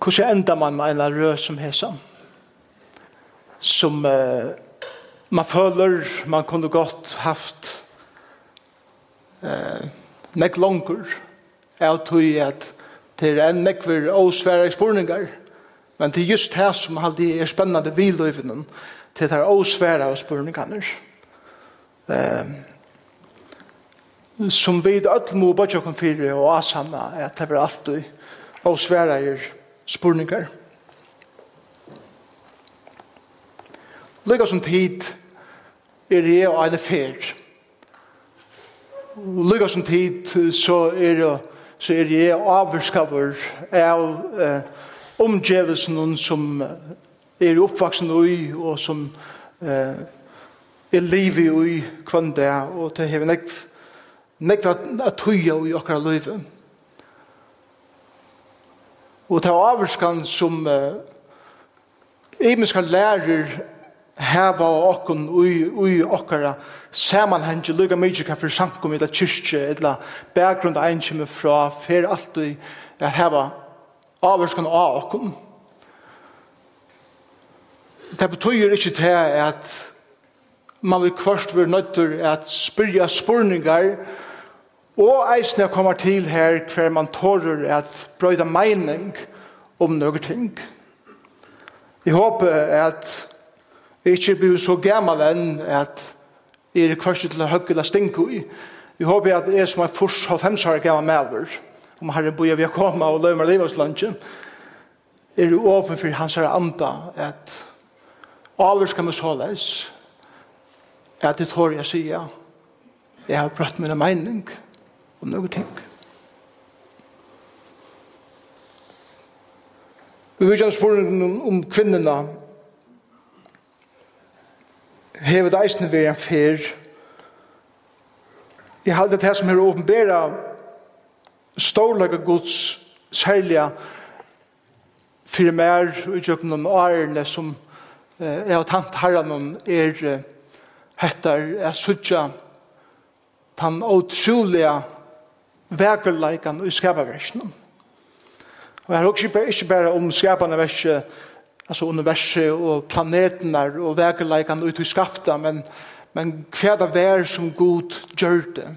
Hvordan enda man med en rød som hesa? Som uh, man føler man kunne godt haft uh, nek langer. av tog at det er en nekver for åsvære spurningar. Men det er just det som alltid er spennende viløyvenen til det er åsvære spurningar. uh, som vi öll må bare kjøkken fyra og asanna at det er alltid åsväre spurningar spurningar. Lykka som tid er jeg og en fer. Lika som tid så er jeg så er jeg avvirskaver av eh, omgjevelsen som er oppvaksen i og som eh, er livet i kvann det og det har vi nekk at tøya i okkar livet. Og det er avvarskan som eh, imenska lærer heva av okkon ui, ui okkara samanhengi lukka mykje hva fyrir sankum eller kyrkje eller bakgrunn av fra fyrir alt ui er heva avvarskan av okkon Det betyr ikkje til at man vil kvart vir nøytur at spyrja spurningar Og eisne kommer til her hver man tårer at brøyda mening om noen ting. Jeg håper at jeg ikke blir så gammel enn at jeg er kvarst til å høgge eller stinke i. Jeg håper at jeg som er først og femsar gammel medver, om herren bor vi har kommet og løy meg livets er åpen for hans herre anda at avgjørs skal man så leis at det tårer jeg sier jeg har brøtt min mening om noe ting. Vi vil gjerne spørre om kvinnerne hevet eisen ved en fyr. Jeg halte det her som er åpenbæra stålaga gods særlige fyrir mer utjøkken noen årene som eh, jeg har tant herren er hettar er sutja tan utrolige vekerleikan i skapaversen. Og her er også ikke bare om skapande verset, altså universet og planeterna og vekerleikan ut i skapta, men, men hva det var som god gjør det.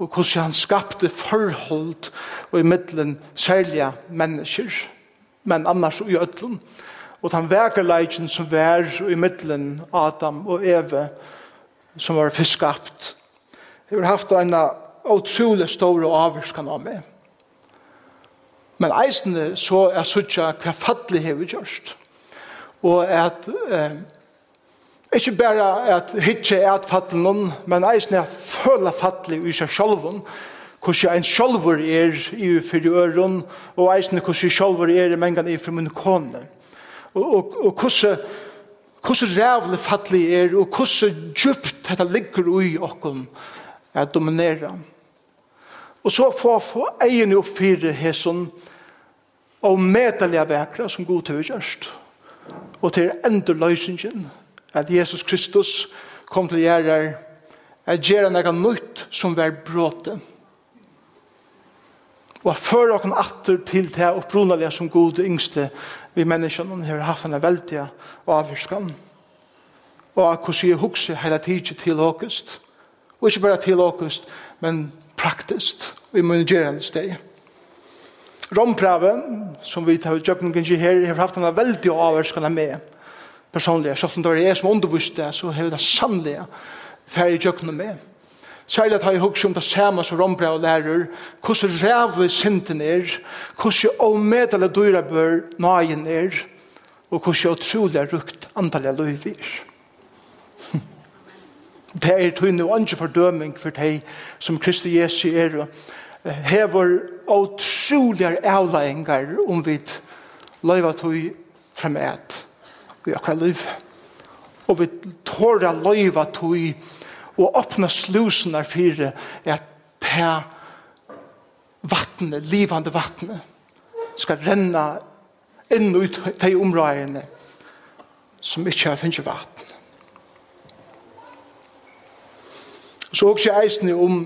Og hvordan han skapte forhold og i middelen særlige mennesker, men annars i ødlen. Og den vekerleikan som var i middelen Adam og Eve, som var fiskapt, skapt. Jeg har haft en av utrolig store avvirskan av meg. Men eisene så er suttja hva fattelig hever gjørst. Og at eh, Ikke bare at hitje er at fattelig noen, men eisen er at føle fatle i seg sjolven, hvordan en sjolver er i fyrir øren, og eisen er hvordan sjolver er i mengan i fyrir min kone. Og, og, og hvordan, hvordan rævlig fattelig er, og hvordan djupt dette ligger ui okken, er dominera. Og så få få egen opp fire hesson og medelige vekra som god til gjørst. Og til enda løysingen at Jesus Kristus kom til gjerrar at gjerra nega nytt som var bråte. Og før åkken atter til det opprunalige som god yngste vi menneskene har haft en veldig avgjørskan. Og hvordan jeg husker hele tiden til åkest. Og ikke bare til åkust, men praktisk. Vi må gjøre en steg. Rompraven, som vi tar utjøkken kanskje her, har haft en veldig avvarskende med personlig. Selv om det var jeg som underviste, det, så har vi det sannlige færre utjøkken med. Særlig at jeg husker om det samme som Rombra og lærer, hvordan rævlig synden er, hvordan omedelig dyra bør nøyen er, og hvordan utrolig rukt antallet løyver. Hm. Det er tog noe andre fordøming for deg som Kristi Jesu er hever utroligere avleggingar om vi løyva tog frem et i akkurat liv. Og vi tåra løyva tøy og åpna slusene for at det vattnet, livande vattnet, skal renna inn ut de områdene som ikke har finnet vatten. Så også eisen om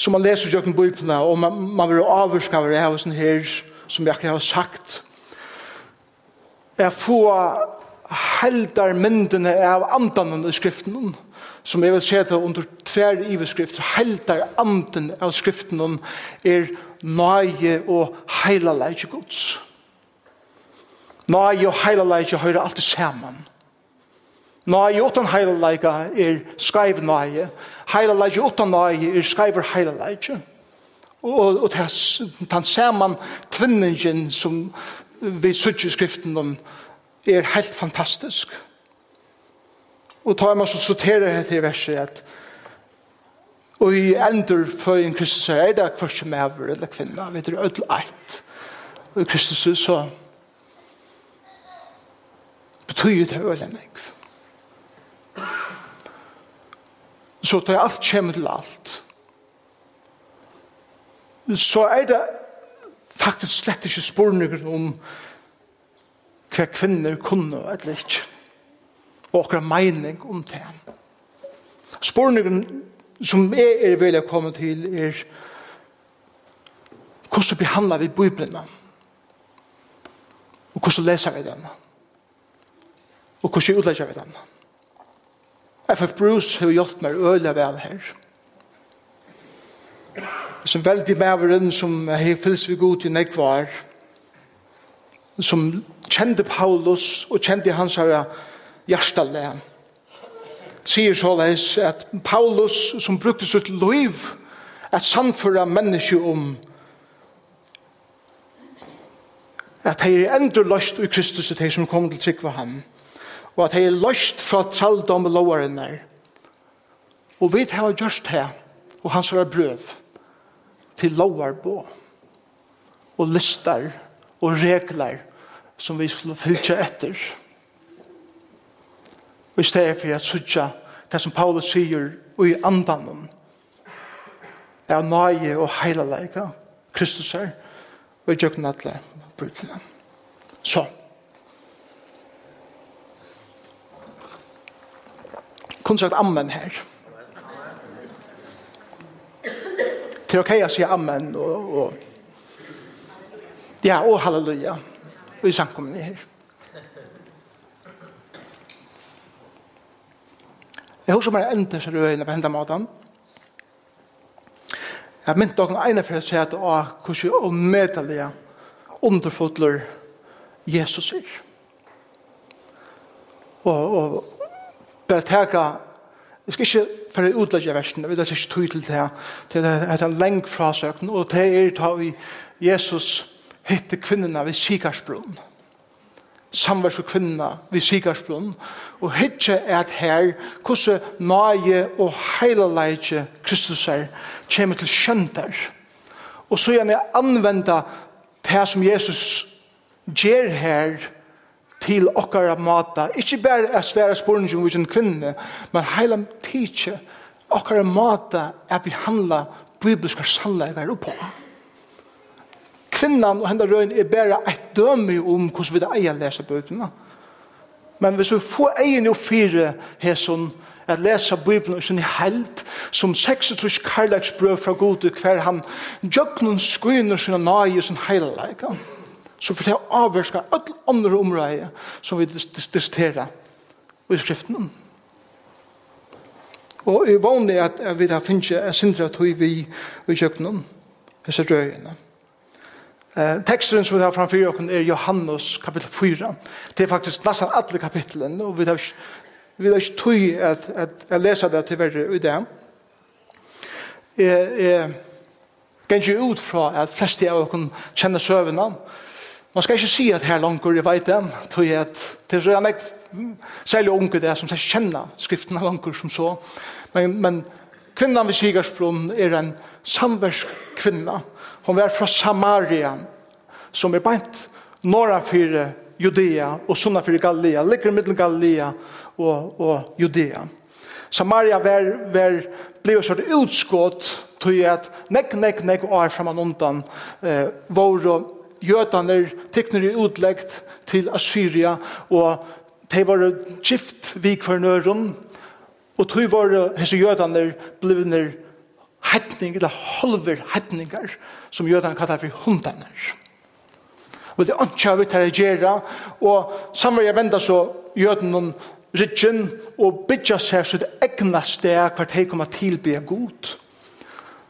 som man leser i bøyplene, og man, man vil avvirke av det her, sånn her, som jeg ikke har sagt, er få heldar myndene av andan i skriften, som jeg vil se til under tver iveskrift, heldar anden av skriften er nøye og heila leitje gods. Nøye og heila leitje høyre alltid saman. Nøye utan heilalaika er skreiv nøye. Heilalleika utan nøye er skreiver heilalaika. Og, og den saman tvinningen som vi suttir i skriften om er helt fantastisk. Og tar man så sorterer jeg til verset at og i endur for en Kristus er det hver som er over eller kvinna, vi du, ødel eit. Og i Kristus så betyr det øyne nekv. så tar alt kommer til alt. Så er det faktisk slett ikke spørninger om hva kvinner kunne eller ikke. Og hva mening om det. Spørninger som jeg er vel å komme til er hvordan behandler vi Bibelen? Og hvordan leser vi den? Og hvordan utlegger vi den? F.F. Bruce har gjort meg øyelig vel her. Som veldig maveren som har fyllt vi god til nekvar, som kjente Paulus og kjente hans herre hjertelige, sier så leis at Paulus som brukte sitt liv at samføre menneske om at de er enda løst i Kristus til de som kom til trygg var han og at de er løst fra traldom og lovaren der. Og vi har gjort det, og hans har brøv til lovarbå og listar, og regler som vi skulle fylltja etter. Og i stedet for at sutja det som Paulus sier og i andanen er nøye og heilaleika, Kristus er og i djøkken atle, brudene. Sånn. kunne sagt ammen her. Det er ok å si amen. og, og ja, og halleluja. Og i samkommen her. Jeg husker meg enda seg røyene på hendene maten. Jeg mynte dere ene for å si at å, hvordan omedelig underfotler Jesus er. Og, og bare teka Jeg skal ikke for å utlegge versen, vi vil ikke tog til det her. Det er en lengd frasøkning, og det er da vi Jesus hitte kvinnerne ved Sikarsbrunnen. Samværs og kvinnerne ved Sikarsbrunnen. Og hitte er at her, hvordan nøye og heileleidje Kristus er, kommer til skjønter. Og så gjerne anvende det som Jesus gjør her, til okkara mata. Ikki bare er svære spørninger vi en kvinne, men heila tidsje okkara mata er behandla bibelska sannleikar oppå. Kvinnan og henda røyn er bare et dømi om hvordan vi det eier lesa bøyblina. Men hvis vi får egen og fire hesson at lesa Bibelen og sin held som 36 karlagsbrøv fra god hver han jøgnun skuiner sin nøye sin heilalega så får det avverska alle andre områder som vi diskuterer i skriften. Og det er vanlig at vi har finnet en sindre tog vi i kjøkkenen, disse røyene. Eh, teksten som vi har framfyrir oss er Johannes kapittel 4. Det er faktisk nesten alle kapitlen, og vi har vi har ikke tog at, at jeg leser det til verre i det. Jeg, jeg, ganger ut fra at fleste av okken kjenner søvnene, Man skal ikke si at her langer jeg vet dem, tror jeg at det er meg særlig unge det som skal kjenne skriften av langer som så. Men, men kvinnan ved Sigersbron er en samversk kvinna. Hon er fra Samaria, som er beint norra for Judea og sunna for Galilea, ligger middel Galilea og, og Judea. Samaria var, var ble jo sånn utskått til at nek, nek, nek år framan undan eh, var jødene tekner i utleggt til Assyria, og de var gift vid vikvarnøren, og tog var hese jødene blivne hettning, eller halver hetningar, som jødene kallar for hundaner. Og det ønsker vi til å gjøre, og sammen samverja venda så jødene rikken og bytja seg så det egnet sted hvert de kommer tilbe god.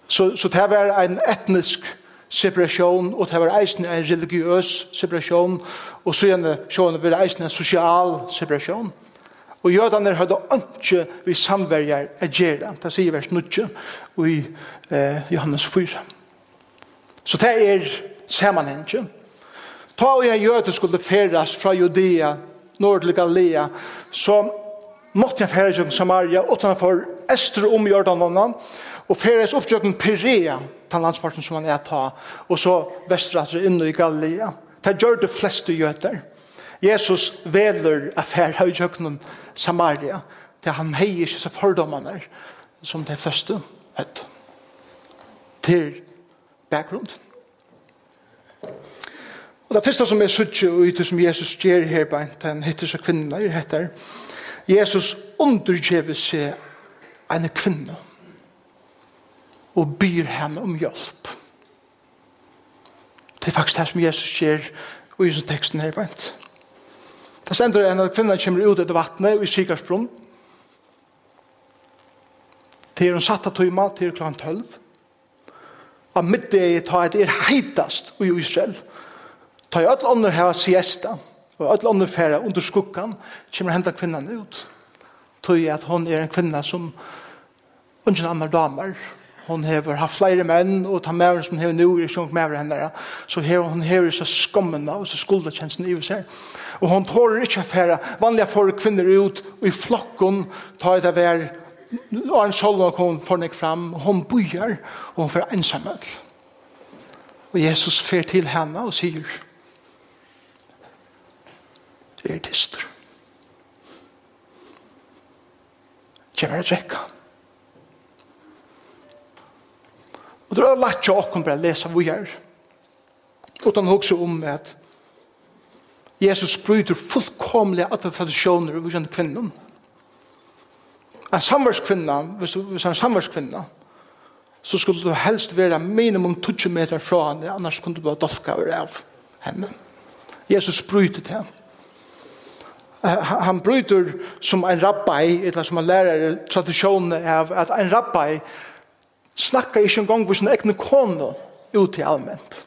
Så, så det var en etnisk separasjon, og det var eisen en religiøs separasjon, og så gjerne sjående var eisen en sosial separasjon. Og jødene hadde ikke vi samverger å gjøre, det sier vers 9 i eh, Johannes 4. Så det er sammenhengen. Ta og en jøde skulle feres fra Judea, nord til Galilea, så måtte jeg feres i Samaria, utenfor Ester om Jordanen, og feres oppgjøkken Perea, den landsparten som han er ta, og så vestratre inn i Galilea. Det gjør det fleste gjøter. Jesus veler affær av kjøkkenen Samaria, til han heier ikke så fordommene som det første høtt. Til bakgrunn. Og det første som er suttje og ute som Jesus gjør her på en, den heter så kvinner, heter Jesus underkjever seg en kvinne og byr henne om hjelp. Det er faktisk det som Jesus gjør og i sånne teksten her bænt. Det sender en av kvinner kommer ut etter vattnet og i Sikarsbrunn. Til hun satt av tøyma til klokken tølv. Av middag ta det er heitast i Israel. Ta i alle andre her siesta og alle andre fære under skukkan kommer hentet kvinnen ut. Tøy at hun er en kvinne som ungen andre damer og hon hever haft flere menn, og ta mæren som hever nu, er sjungt mæren henne, så hever, hon hever så skommene, og så skuldakjensen i seg. Og hon tårer ikke affæra, vanlige får kvinner ut, og i flokken tar det vær, og en sjål kom fornek fram, og hon bøyer, og hon får ensamhet. Og Jesus fer til henne og sier, det er tyster. Kjemmer å drekke han. Og det er lagt jo åkken bare lese er. Og Utan hokser om at Jesus bryter fullkomlig alle tradisjoner og kjenner kvinnen. En samvärskvinna, hvis du er en samvärskvinna, så skulle du helst være minimum 20 meter fra henne, annars kunne du bare dolka over av henne. Jesus bryter til henne. Han bryter som en rabbi, eller som en lærer, tradisjonen av at en rabbi snakkar ikke engang hos sin egne kone ut i allment.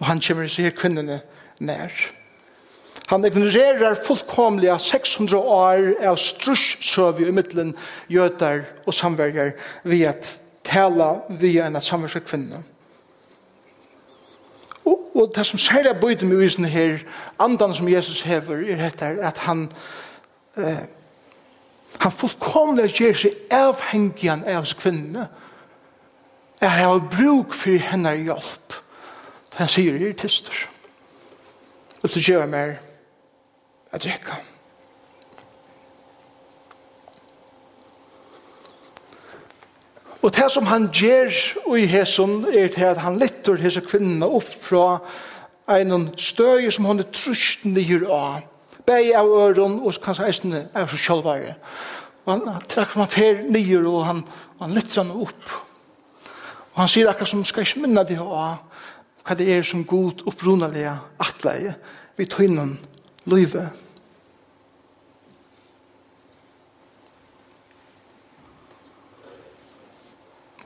Og han kommer seg sier kvinnene nær. Han ignorerer fullkomliga 600 år av strusjsøvi i middelen jøtar og samverger ved at tala via en av samverger kvinner. Og, og det som særlig bøyde med visene her, andan som Jesus hever, er etter at han eh, Han fullkomlig gjør seg avhengigen av hans kvinne. Jeg har bruk for henne hjelp. Han sier, det er tyster. Og så gjør jeg mer. Jeg drekker. Og det som han gjør i hesson er til at han letter hese kvinna opp fra en støy som han er trusht nyer av Beg av øren, og kanskje eisene er så kjølvare. Og han trakk som han fer nye og han, han lytter han opp. Og han sier akkurat som skal ikke minne det av hva det er som god opprunalige atleie vi tog innom løyve.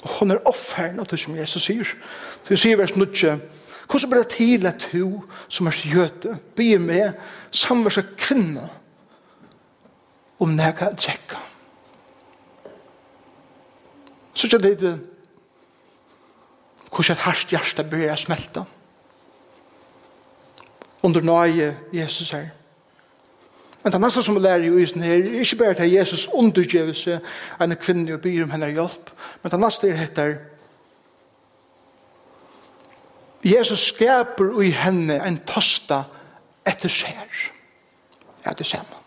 Og hun er offeren av det som Jesus sier. Så sier vers 9, Hvordan blir det til at du som er jøte blir med samversa kvinna om nega tjekka? Så ikke det det hvordan et harst hjerte blir jeg smelta under nøye Jesus her. Men det neste som vi lærer i isen her, er ikke bare til Jesus undergjøver seg en kvinne og byr om henne hjelp, men det neste er etter Jesus skaper i henne en tosta etter skjer. Ja, det ser man.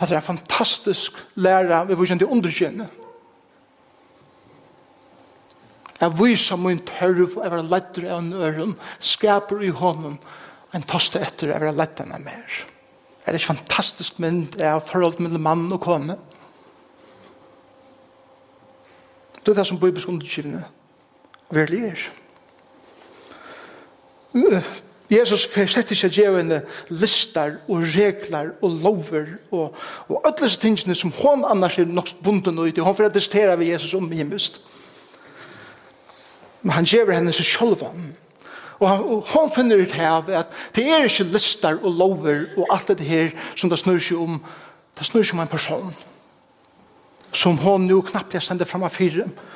Det er en fantastisk læra vi får kjent i underkjenne. Jeg viser min tørv og jeg var lettere av en øren, skaper i hånden en tosta etter jeg var lettere enn mer. Er det ikke fantastisk mynd av forhold mellom mann og kone? Det er det som bibelsk underkjivne er virkelig er. Jesus fer slett ikke gjevende listar og regler og lover og, og alle disse tingene som hun annars er nok bunden ut i. Hun fer at ved Jesus om himmest. Men han gjever henne seg sjølvan. om. og hun finner ut her at det er ikke listar og lover og alt det her som det snur seg om. Det snur seg om en person som hon nu knappt jeg sender frem av fire. Men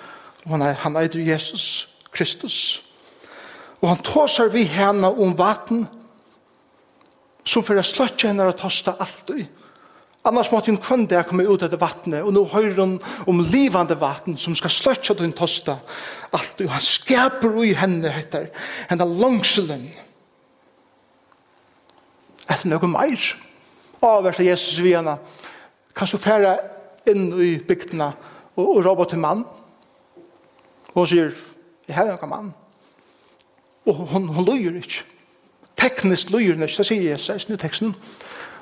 Og han, er, han eitir Jesus Kristus. Og han tåsar vi henne om vatten som for å sløtje henne og tosta alt i. Annars måtte hun kvann der komme ut etter vattnet, og nå hører hun om livande vatten som skal sløtje den tosta alt i. Og han skaper i henne, heter henne langselen. Etter noe meir. Avversa Jesus vi henne. Kan så fære inn i bygdene og, og råba til mannen Og Hun sier, jeg har noen mann. Og hun, hun løyer ikke. Teknisk løyer hun ikke, det sier Jesus i teksten.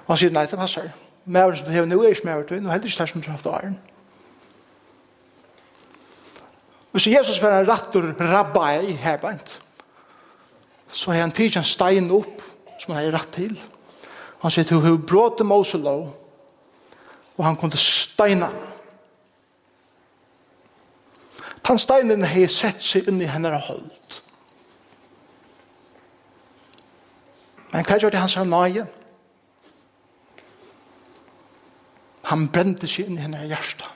Og han sier, nei, det passer. Mæren som du har nå er ikke mæren til, nå er det ikke det som du har haft åren. Hvis Jesus var en rattor rabbi i herbeint, så har han tidsi en stein opp som han har rett til. Han sier til hun bråte Moselov, og han kom til steina han Tan steinen hei sett seg inn i henne og holdt. Men hva gjør det hans nøye? Han brente seg inn i henne hjärsta.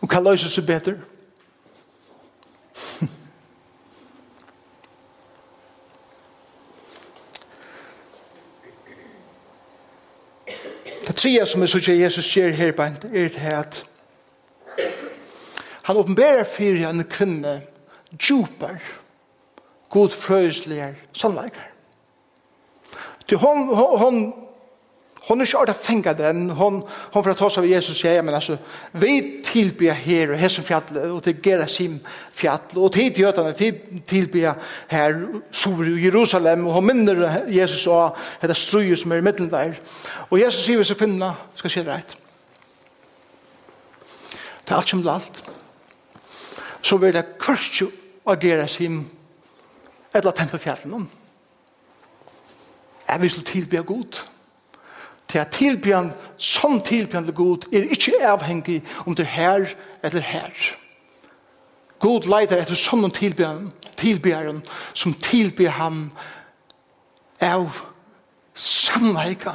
Og hva løser seg bedre? tredje som jeg sier Jesus gjør her på en er det at han åpenberer for en kvinne djupar godfrøyslige sannleikar. Til hon, hon, hon Hon er ikke ordet fengt den. Hon, hon får ta seg av Jesus sier, men altså, vi tillbyr här och hässen fjall og til Gerasim fjall og til till Götarna tilbyr her, sor i Jerusalem og hon minner Jesus og dette ströj som er i mitten der. Og Jesus sier vi skal finne, skal si Det rett. är alt som det allt. Så vill det jo av Gerasim eller tempelfjallen om. Jag vill tilbyr god. Ja til at tilbjørn som tilbjørn til Gud er ikke avhengig om det er her eller her. God leiter etter sånne tilbjørn, tilbjørn som tilbyr ham av sannleika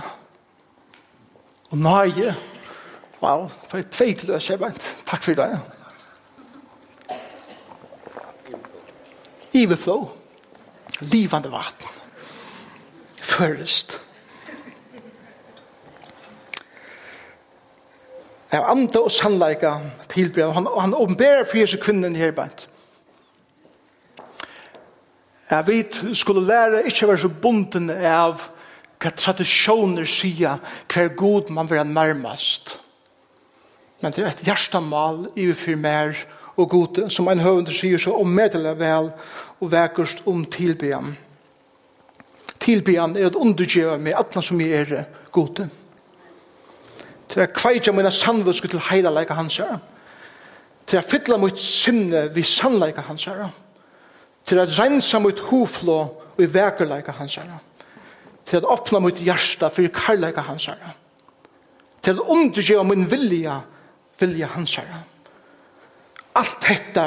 og nøye. Wow, for et tveitløs jeg vet. Takk for det. Iverflow, livande vatten, først. Først av anda og sannleika tilbrev. Han, han åpenberer for Jesu kvinnen her bænt. Jeg vet, skulle lære ikke være så bunden av hva tradisjoner sier hver god man vil nærmast. Men det er et hjertemal i for mer og gode, som en høvende sier så ommedelig vel og vekkest om tilbyen. Tilbyen er at undergjøy med atna som jeg er gode. Tilbyen til å kveitja mine sannvusk til heila leika hans her, til å fylla mitt sinne vi sannleika hans her, til å rensa mitt hoflå og i vekerleika hans her, til å åpna mitt hjärsta for karleika hans her, til å undergjøre min vilja vilja hans her. allt detta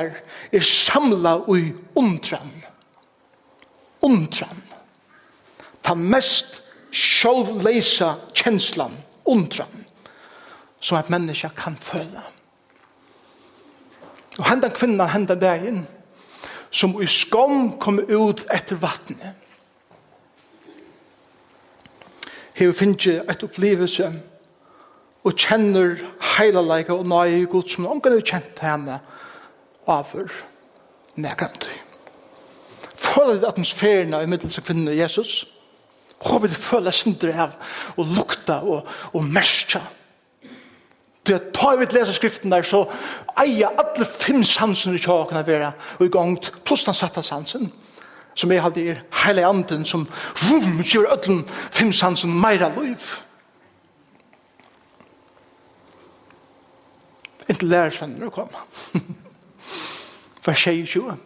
er samla i undran. Undran. Ta mest sjálvleisa kjenslan undran så at människa kan føle. Og hendan kvinnan hendan dagen som i skam kom ut etter vattnet. Her finner et opplevelse og kjenner heilalega og nøye i Gud som noen har kjent henne over nærkant. Føler det atmosfæren av middels av kvinnen og Jesus, Håper det føler sindre av og lukta og, og merskja. Du er ta vi lesa skriften der, så eia alle fem sansen i tjåkene være, og i gang, pluss den satta sansen, som er hadde i heile anden, som vum, gjør ödlen fem sansen meira liv. Inntil lærersvenner å komme. Hva skjer i tjua?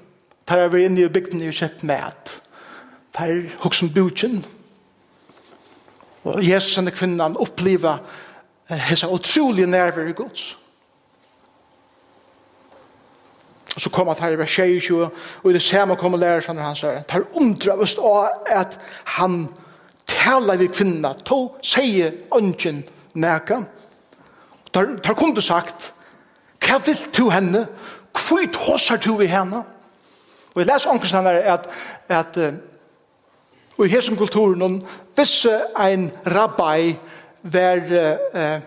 Tar jeg inn i bygden og kjøpt mat. Tar jeg hoksen butjen. Og Jesus og kvinnan oppliva hessa utrolig nerver i gods. Og så kom at her i vers 22, og i det samme kom lærer han sier, tar undra vist av at han taler vi kvinna, to sier ønsken næka. Tar, tar kom du sagt, hva vil du henne? Hvor tåsar du vi henne? Og jeg leser omkring henne at, at og i hesen kulturen, visse ein rabbi var eh,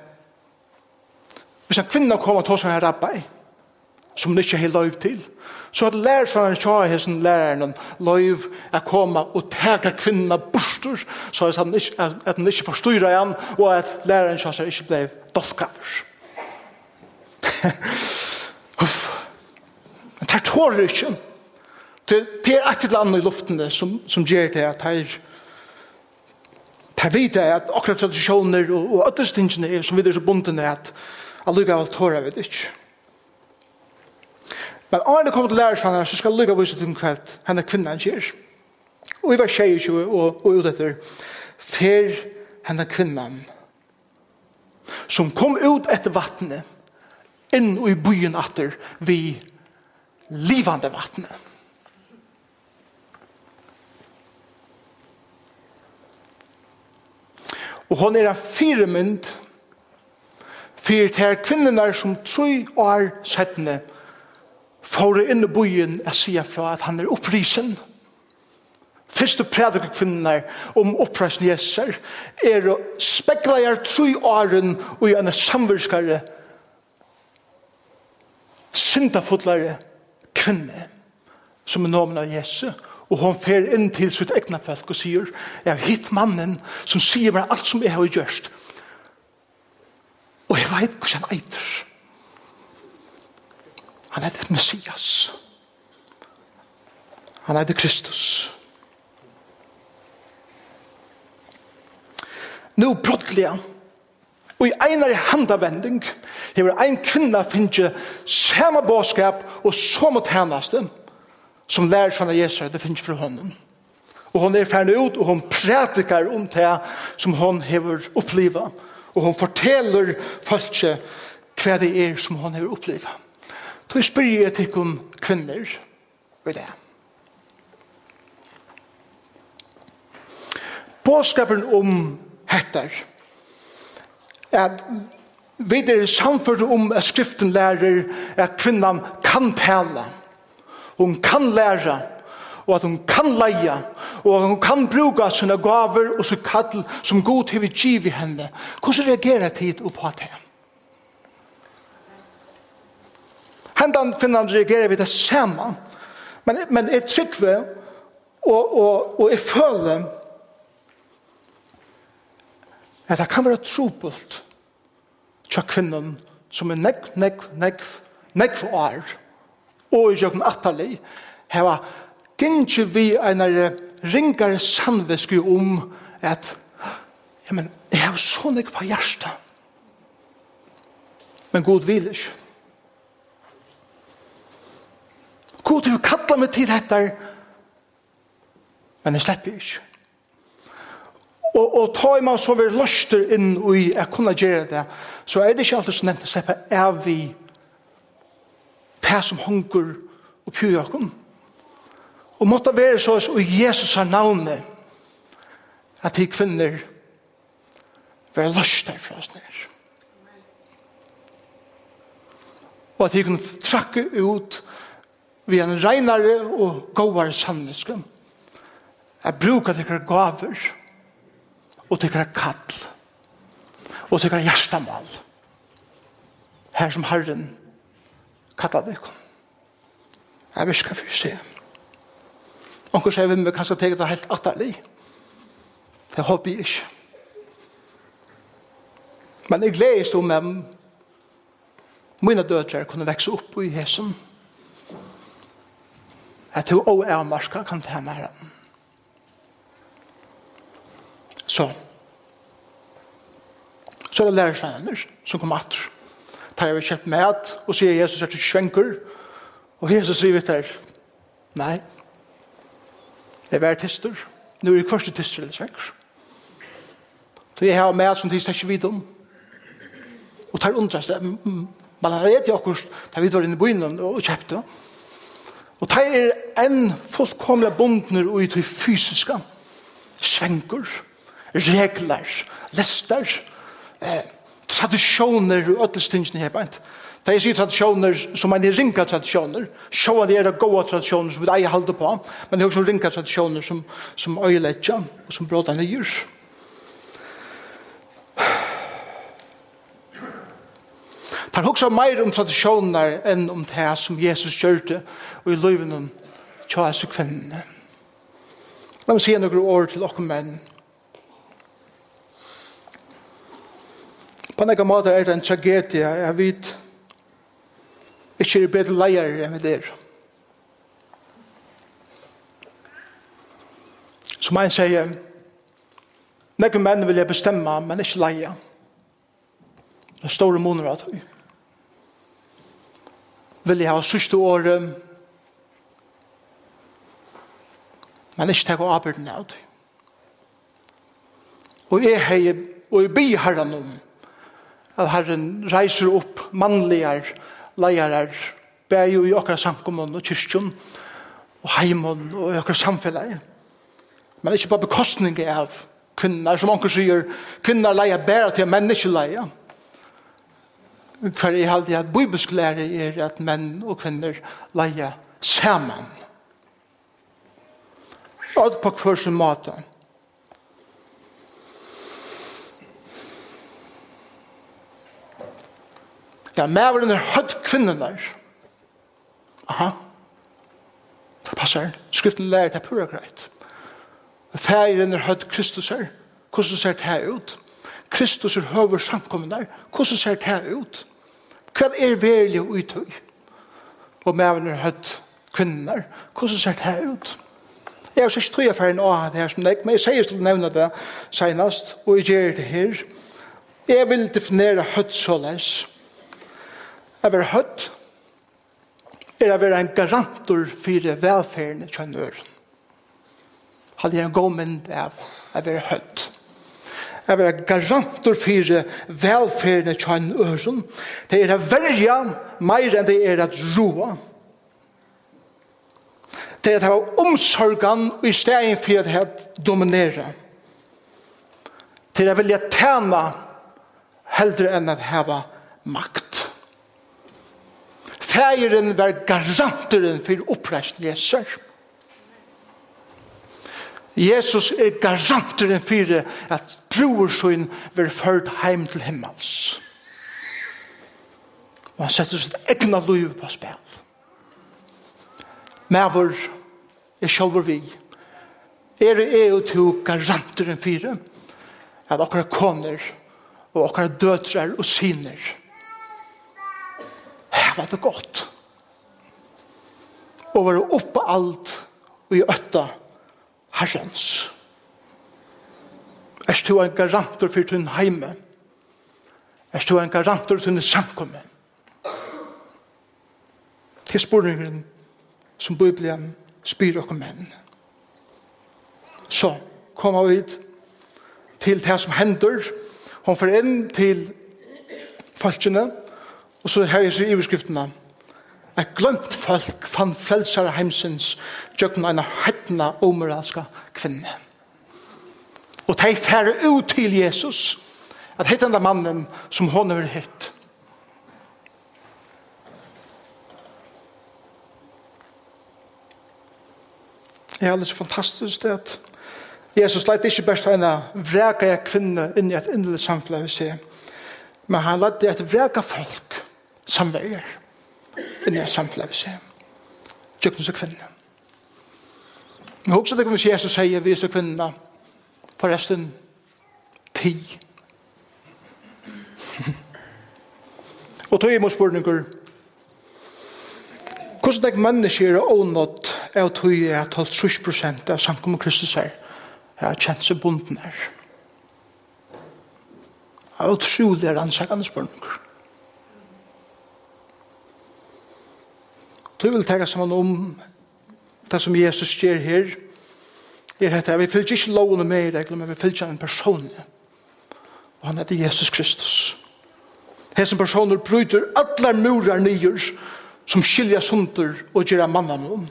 hvis en kvinna kom og tog seg en rabbi som hun ikke har lov til så hadde lært fra en tjaa hessen læreren lov å komme og teka kvinna bostur så at han ikke, at han ikke forstyrra igjen og at læreren tjaa seg ikke ble dolkaver men det tårer ikke. Det er et eller annet i luften som, som gjør det at her Per vite er at akkurat tradisjoner og, og ødelstingene er som vi er så bunden er at allukka av tåra vet ikke. Men Arne kommer til lærersfanen så skal allukka vise til hva henne kvinnan gjør. Og i vers 22 og, og ut etter fer henne kvinnan som kom ut etter vattnet inn i byen atter vi livande vattnet. Og hon er en firemynd fyrir til kvinnerne som troi år settene får inn i byen og sier fra at han er opprisen. Fyrstu prædik kvinnerne om opprisen jeser er å spekla jeg troi åren og gjerne samverskare syndafotlare kvinne som er nomen av Jesus Og hon fer inn til sitt egna folk og sier, jeg har hitt mannen som sier meg alt som jeg har gjørst. Og jeg vet hva han eiter. Han heter Messias. Han heter Kristus. Nå brottelig Og i einar i handavending hever ein kvinna finnje samme båskap og samme tænaste som lærer seg av Jesus, det finnes fra honom. Og hon er ferdig ut, og hon prætikar om det som hon hever oppliva. Og hon forteller folk hva det er som hon hever oppliva. Då spyr jeg til hun kvinner ved det. Båskapen om hettar at vi er samfunnet om at skriften lærer at kvinnan kan tala. Hon kan læra, og at hon kan leia, og at hon kan bruka sina gaver og sin kall som god hever giv i henne. Hvordan reagerer tid og på det? Hendan finnan reagerer vi det samme, men, men jeg trykker og, og, og jeg føler at det kan være trobult til kvinnan som er nekv, nekv, nekv, nekv år og i jøkken atterlig, heva gynnsi vi en ringare sannviske om at ja, men, jeg har så ikke på hjertet. Men god vil ikke. God vil kalla meg til dette, men jeg slipper ikke. Og, og ta i meg så vi løster inn og jeg kunne gjøre det, så er det ikke alltid så nevnt å slippe av vi det som hunker og pjøy okkom. Og måtte være så i Jesus har navnet at de kvinner være løst derfra oss ned. Og at de kunne trakke ut vi en reinare og gåare sannhetskum. Jeg bruker tikkere gaver og tikkere kall og tikkere hjertemål. Her som Herren kalla det ikke. Jeg visker for seg. Onker sier vi, med kanskje teget det helt atterlig. Det håper jeg ikke. Men jeg gledes om at mine døtre kunne vekse opp i hesen. At hun og er marska kan ta nære. Så. Så det lærer seg som kommer atter tar jeg kjøpt mat, og sier Jesus er til svenker, og Jesus sier vi til, nei, jeg var tester, nå er det første tester eller svenker. Så jeg har med som de ikke vidt om, og tar undrast det, man har rett i akkurat, da vi var inne i byen og kjøpte, og tar er en fullkomlig bondner og i til fysiske, svenker, regler, lister, eh, tradisjoner og ødelstingene her beint. Da jeg sier tradisjoner som er ringa tradisjoner, sjå at det er gode tradisjoner som vi eier halde på, men det er også ringa tradisjoner som, som øyeletja og som bråda nyer. Det er også mer om tradisjoner enn om det som Jesus gjørte og i løyven om tja kvinnene. La meg si noen ord til dere menn. På en måte er det en tragedie. Jeg vet ikke er bedre leier enn vi der. Som en sier, nekker menn vil jeg bestemme, men ikke leie. Det er store måneder av tog. Vil jeg ha sørste året, men ikke tenke arbeidene av det. Og jeg har, og jeg blir herren om, at Herren reiser opp mannligar leiarar bæg i okra samkommun og kyrkjum og heimun og okkar samfellag men ikkje bare bekostning av kvinnar som onker sier kvinnar leia bæra til menn ikkje leia hver i halde at bibelsk lære er at menn og kvinner leia saman. Og på hver sin måte Ja, mæveren er høyt kvinnen der. Aha. Det passer. Skriften lærer det pura greit. Færen er høyt Kristus her. Hvordan ser det her ut? Kristus er høver samkommen der. Hvordan ser det her ut? Hva er verlig og uttøy? Og mæveren er høyt kvinnen der. Hvordan ser det her ut? Jeg har sett tog affæren av det her som nek, men jeg sier til å nevne det senest, og jeg gjør det her. Jeg vil definere høyt såleis. Jeg vil høtt, er å være en garantor for velferden i kjønnør. Hadde jeg en god mynd av, å være høtt. Jeg vil være en garantor for velferden i kjønnør. Det er å verja mer enn det er å roa. Det er å ha omsorgen i stedet for å dominere. Det er å vilja tjene heldre enn å ha makt fægeren var garanteren for oppreisen Jesus. Jesus er garanteren for at brorsøyen var ført heim til himmels. Og han setter sitt egna liv på spil. Med vår er sjølver vi. Er det er jo to garanteren for at okkara koner og okkara døtrar og syner Her var det godt. Og var oppe alt og i øtta herrens. Er du en garanter for din heime? Er du en garanter for din samkomme? Til spørningen som Bibelen spyr dere menn. Så kommer vi til det som hender. Hon får inn til folkene. Og så her er så iverskriftene. Et glemt folk fann frelsere heimsins gjøkken en hettene omoralske kvinne. Og de færre ut til Jesus at hette den mannen som hon har hett. Det er alles fantastisk det at Jesus leit ikke best en vreka kvinne inn i et indelig samfunn, men han leit et vreka folk som vælger den her samfunn vi ser. Tjøkken så kvinner. Jeg håper så det kommer Jesus sier vi så kvinne forresten ti. og tog i mot spørninger hvordan det er mennesker og ånått er at tog er at 30 prosent av samkommet Kristus her jeg har kjent seg bunden her. Det er utrolig rannsakende spørninger. Du vil tenke sammen om det som Jesus gjør her, er dette, vi fyllt ikke lovene med i regler, men vi fyllt en person. Og han heter Jesus Kristus. Hesen personer bryter alle murar nyer som skilja sunder og gjør mannen noen.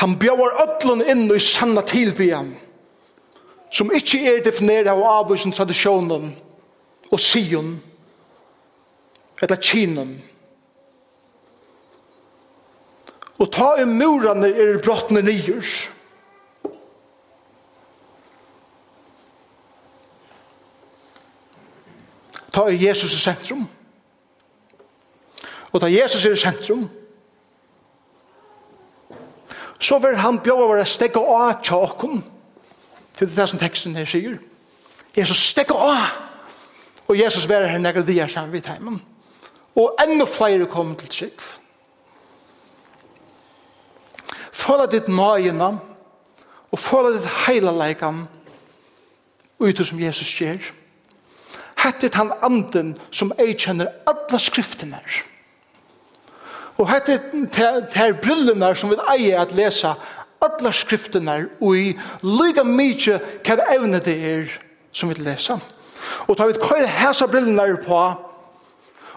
Han bjør ødlen inn i sanna tilbyen som ikke er definera av avvisen tradisjonen og sion eller kinen. Og ta i murene er brottene nyers. Ta i Jesus i sentrum. Og ta Jesus i sentrum. Så vil han bjóa våre stegge av tjakken til det som teksten her sier. Jesus stegge av. Og Jesus være her nekker her sammen vidt heimen og enda flere kom til trygg. Føla ditt nøyene og føla ditt hele leikene, ut som Jesus gjør. Hette han anden som jeg kjenner alle skriftene. Og hette her brillene som vi eier at lese alle skriftene og i lyga mye hva evne det er som vi leser. Og tar vi køyre hesa brillene her på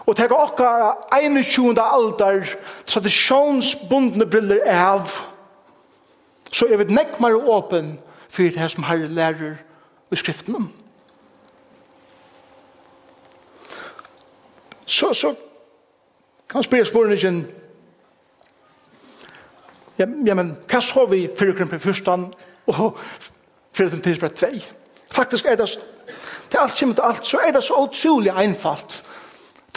og teka okkara 21. aldar tradisjonsbundne briller av så er vi nekk mer åpen for det som herre lærer i skriften om så, så kan spyrir spurningen ja, ja, men hva så vi fyrir kring på fyrstan og fyrir kring tidsbrett 2 faktisk er det til alt kommer til alt så er det så utrolig einfalt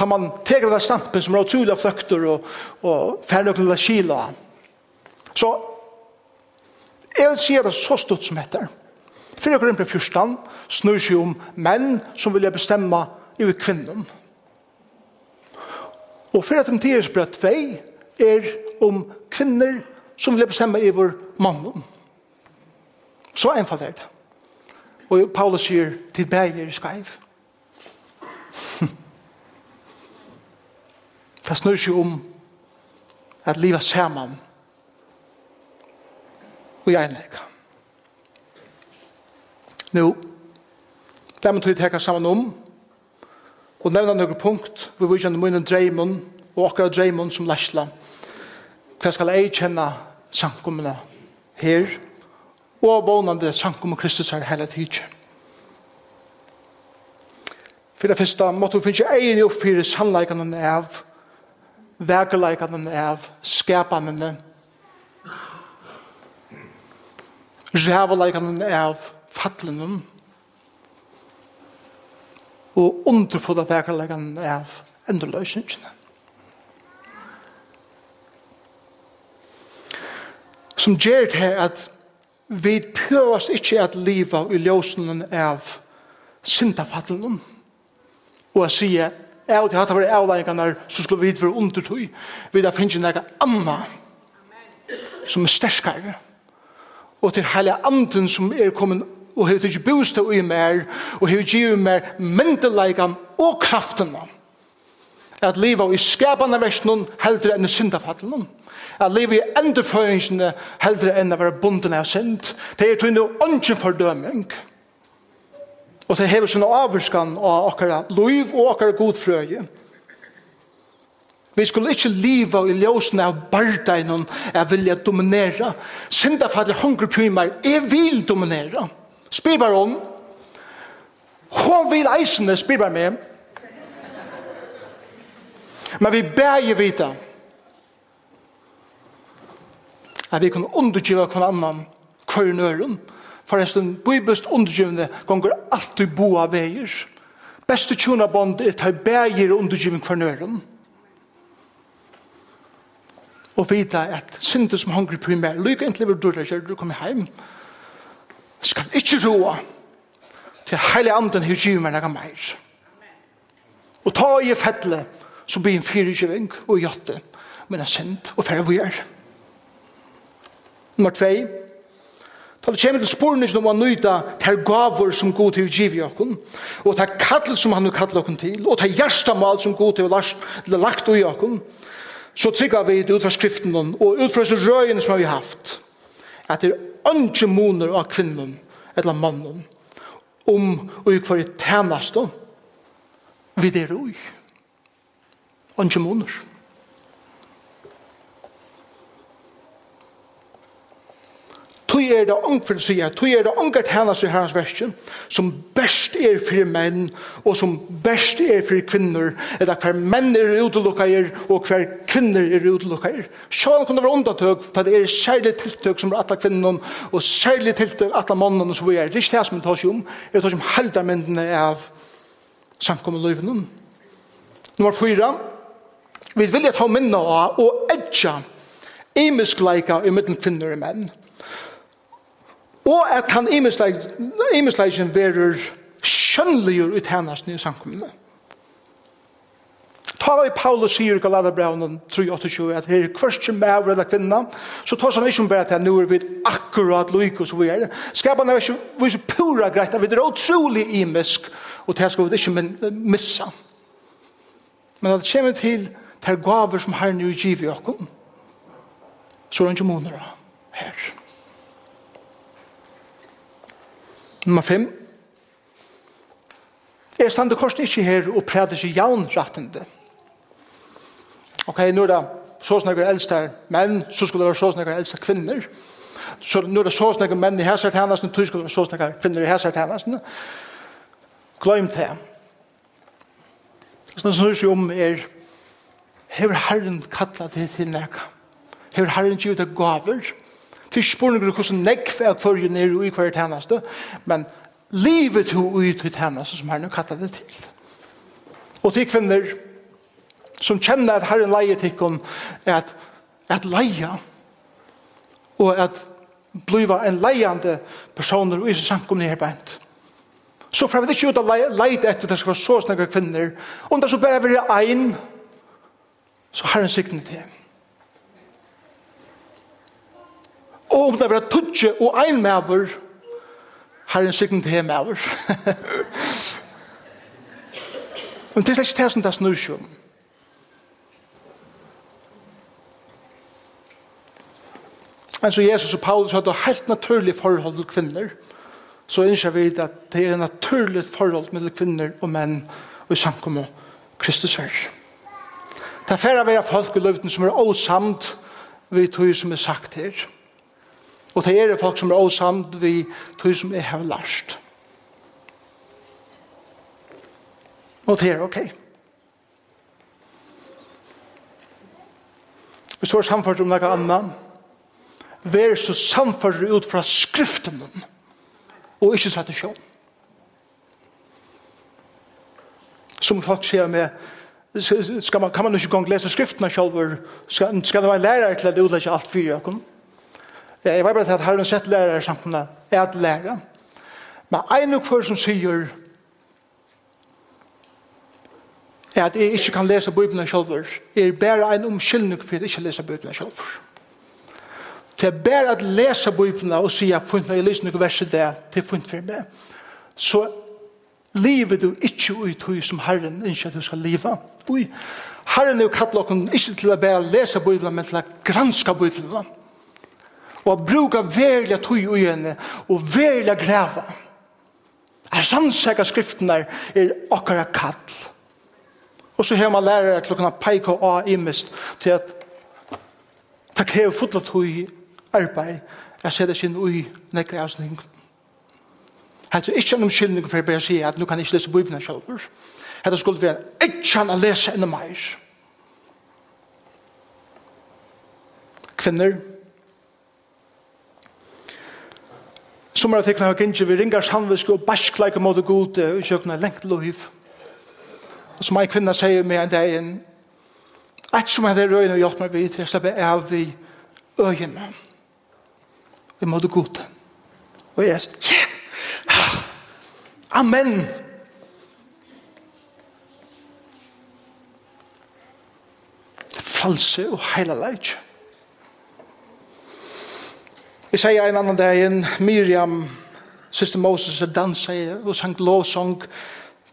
tar man teker det stampen som er utrolig fløkter og, og ferdig til å kila. Så jeg vil si det så stort som heter. Fyrir okkur innpå fyrstan snur seg om menn som vilja bestemma i kvinnen. Og fyrir at de tider brett vei er om kvinner som vilja bestemma yfir mannum. Så einfalt er det. Og Paulus sier til bæger skreiv. Det snur seg om at livet sammen og jeg enlegger. Nå, det må vi teka sammen om og nevna noen punkt vi vil kjenne munnen dreimen og akkurat dreimen som lesla Hva skal jeg kjenne sankumene her og vånande sankum Kristus her hele tiden. Fyrir det første måtte vi finne egen oppfyrir sannleikene av verkeleikene av skapene, ræveleikene av fatlene, og underfulle verkeleikene av endeløsningene. Som gjør det at vi prøver ikke at livet i ljøsene av syndafatlene, og å si av til hatt av avleggene så skulle vi for undertøy vi da finnes noe annet som er sterskere og til hele anden som er kommet og har ikke bostad i mer og har givet mer myndeleggene og kraftene at livet i skapende versjonen heldre enn syndafattelen at livet i endeføringene heldre enn å være bunden av synd. Det er til noe ånden fordøming og Og det hever sånne avvurskan av okkara loiv og okkara godfrøye. Vi skulle ikke liva i ljósene av bardegnen jeg vilja dominera. Synda Sindafader hungre primer, jeg vil dominera. Spyr bare om, hun vil eisene, spyr bare med. Men vi bæger vita at vi kan undergiva hver annan hver nøren. Forresten, bibelst undergivende gonger alltid boa veier. Beste tjona bond er ta bægir undergivning for nøren. Og vita at synder som hongri primær, lykke endelig vil døra kjør, du kommer heim, skal ikkje roa til heile anden her giver meg nega meir. Og ta i fettle, så blir en fyrirgiving og jotte, men er synd og færre vi er. Nummer 2, Ta det kommer til sporene som man nøyda til gaver som god til å give jokken, og til kattel som han har kattel jokken til, og til hjertemal som god til å lagt ui jokken, så trygger vi ut fra skriften og ut fra røyene som vi har haft, at det er ikke moner av kvinnen, eller mannen, om og i hver tjeneste vi der ui. Ikke moner. Ønske moner. Tui er det ongfyr sida, tui er det ongfyr tjena i herrens versen, som best er for menn, og som best er for kvinner, eller hver menn er utelukka er, og hver kvinner er utelukka er. Sjåan kunne være undantøk, for det er særlig tiltøk som er atla kvinnen, og særlig tiltøk atla mannen, som vi er. Det er ikke det som vi tar seg om, det er det som om heldermyndene av samkommet løyven. Nummer fyra, vi vil ta minna av, og edja, imiskleika i middelen kvinner og menn. Og at han imensleisen verer skjønnligur ut hennes nye samkommende. Ta var i Paulus sier i Galaterbraunen 3.28 at her kvørste mæver eller kvinna, så tar han ikke bare til at nå er vi akkurat loik og så vi er. Skapen er ikke vi så pura greit, vi er utrolig imisk, og det skal vi ikke missa. Men at det kommer til til gaver som herren er givet i okken, så er det ikke måneder her. Her. Nummer fem. Jeg stander korsen ikke her og præder seg jaunrattende. Ok, nå er det så snakker eldste her menn, så skulle det være så snakker eldste kvinner. Så nå er det så snakker menn i hæsert hæsartjennesten, så skulle det være så snakker kvinner i hæsert hennes. Gløym til. Så det snur seg om er, hever Herren kallet det til nekka. Hever Herren givet det gaver. Fyrst spurningur er hvordan nekv er kvarje nere i hver tjeneste, men livet ho i til tjeneste som herren kallar det til. Og til kvinner som kjenner at herren leie tikkun er at, at leia og at bliva en leiande personer og isu samkomne her bænt. Så fra vi ikke ut av leit etter det skal være så snakke kvinner, om det så bare er ein, så har en sikten til. Og om det var tutsi og ein maver, herren sikten til maver. Men det er slett det som det snur seg om. Men så Jesus og Paulus hadde helt naturlig forhold til kvinner. Så innskjer vi at det er naturlig forhold mellom kvinner og menn og i samkommet Kristus her. Det er færre av folk i løften som er åsamt ved tog som er sagt her. Og det er folk som er åsamt vi tog som er her lærst. Og det er ok. Vi står samfunnet om noe annet. Vær så samfunnet ut fra skriften og ikke tradisjon. Som folk sier med skal man, kan man ikke gang lese skriftene selv skal, skal det være lærer til at utlegge alt fyrir jeg kommer Det er bare at herren sett lærere samkomne er at lære. Men en og for som sier er at jeg ikke kan lese Bibelen selv, er bare en omkyldning for at jeg ikke leser Bibelen selv. Det er bare at lese Bibelen og si at funnet jeg leser noen verset der til funnet for meg. Så lever du ikke ut tog som Herren ønsker at du skal leve. Ui. Herren er jo kattlokken ikke til å bare lese Bibelen, men til å granske Bibelen og bruka verla tøy og henne og verla greva. Er sannsæka skriftene er okkara kall. Og så har man lærere til å kunne og av imest til at det krever fotla tøy arbeid jeg ser det sin ui nekka avsning. Hetta er ikki um skilning for jeg bare at nú kan ikki lesa lese sjálvur. Hetta Hette vera ikki ikke lesa å meir. Kvinner, Som er tekna har gynnsje vi ringar samvisk og baskleik og måte god og sjøkna lengt loiv. Og som ei kvinna sier meg en dag inn Eit som er det røyne og hjelp meg vidt, jeg slipper av i øyene. Vi måtte god. Og jeg sier, yeah. amen. False og heila leitje. Jeg sier en annan dag igjen, Miriam, syster Moses, dansa jeg og sang lovsang,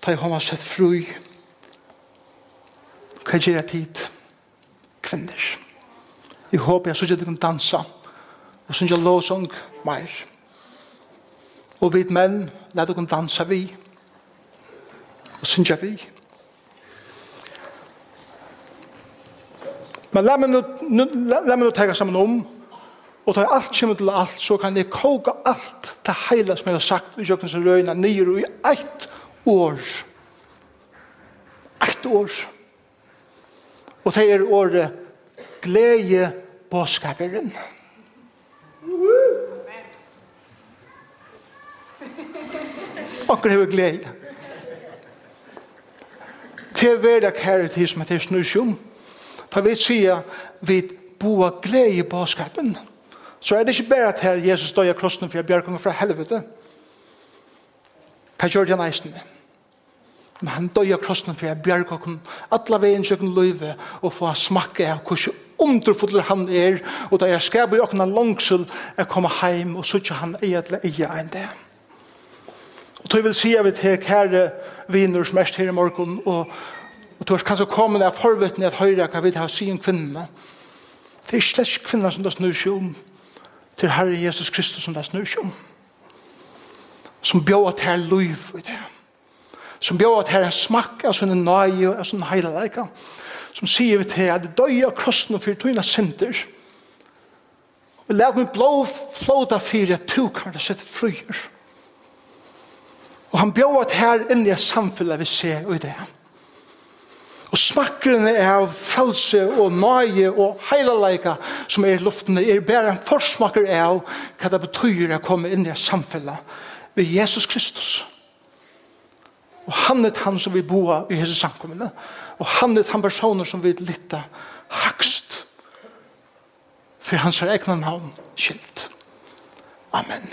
ta jeg homa sett fru. Hva gjør jeg tid? Kvinner. Jeg håper jeg synes jeg kan dansa og synes jeg lovsang mer. Og vi menn, la dere dansa vi og synes jeg vi. Men la meg nå, la, la meg nå tenke sammen om Og da alt kommer til alt, så kan jeg koka alt det heila som jeg har sagt i kjøkken som røyna nyer i eitt år. Eitt år. Og det er året glede påskaperen. Akkur hefur glede. Det er verda kære til som heter snusjum. Da vi sier vi boa glede påskaperen. Glede så er det ikke bare at Jesus døg av krossen for jeg bjergkongen fra helvete. Hva gjør det han eisen? Men han døg av krossen for jeg bjergkongen alle veien kjøkken løyve og få smakke av hvordan underfodler han er og da jeg skaber i åkna langsel jeg kommer hjem og sutja han eietlig eie enn det. Og tog vil si av til kære viner som er her i morgen og Og du har kanskje kommet av forvittne at høyre hva vi har å si om kvinnene. Det er slett kvinner som det snur seg om til Herre Jesus Kristus som det snur som som bjør at her liv i det som bjør at her smakk av sånne nøye og sånne heile leika. som sier vi til at døy av krossen og fyrir tøyna synder og lag meg blå flåta fyrir at du kan det sette fryer og han bjør at her inni samfunnet vi ser og i det Og smakkerne av frelse og nøye og heilaleika som er i luften er bare en forsmakker av hva det betyr å komme inn i samfunnet ved Jesus Kristus. Og han er han som vi boa i hese samkommende. Og han er han personer som vi lytta hakst for hans egnan navn skilt. Amen.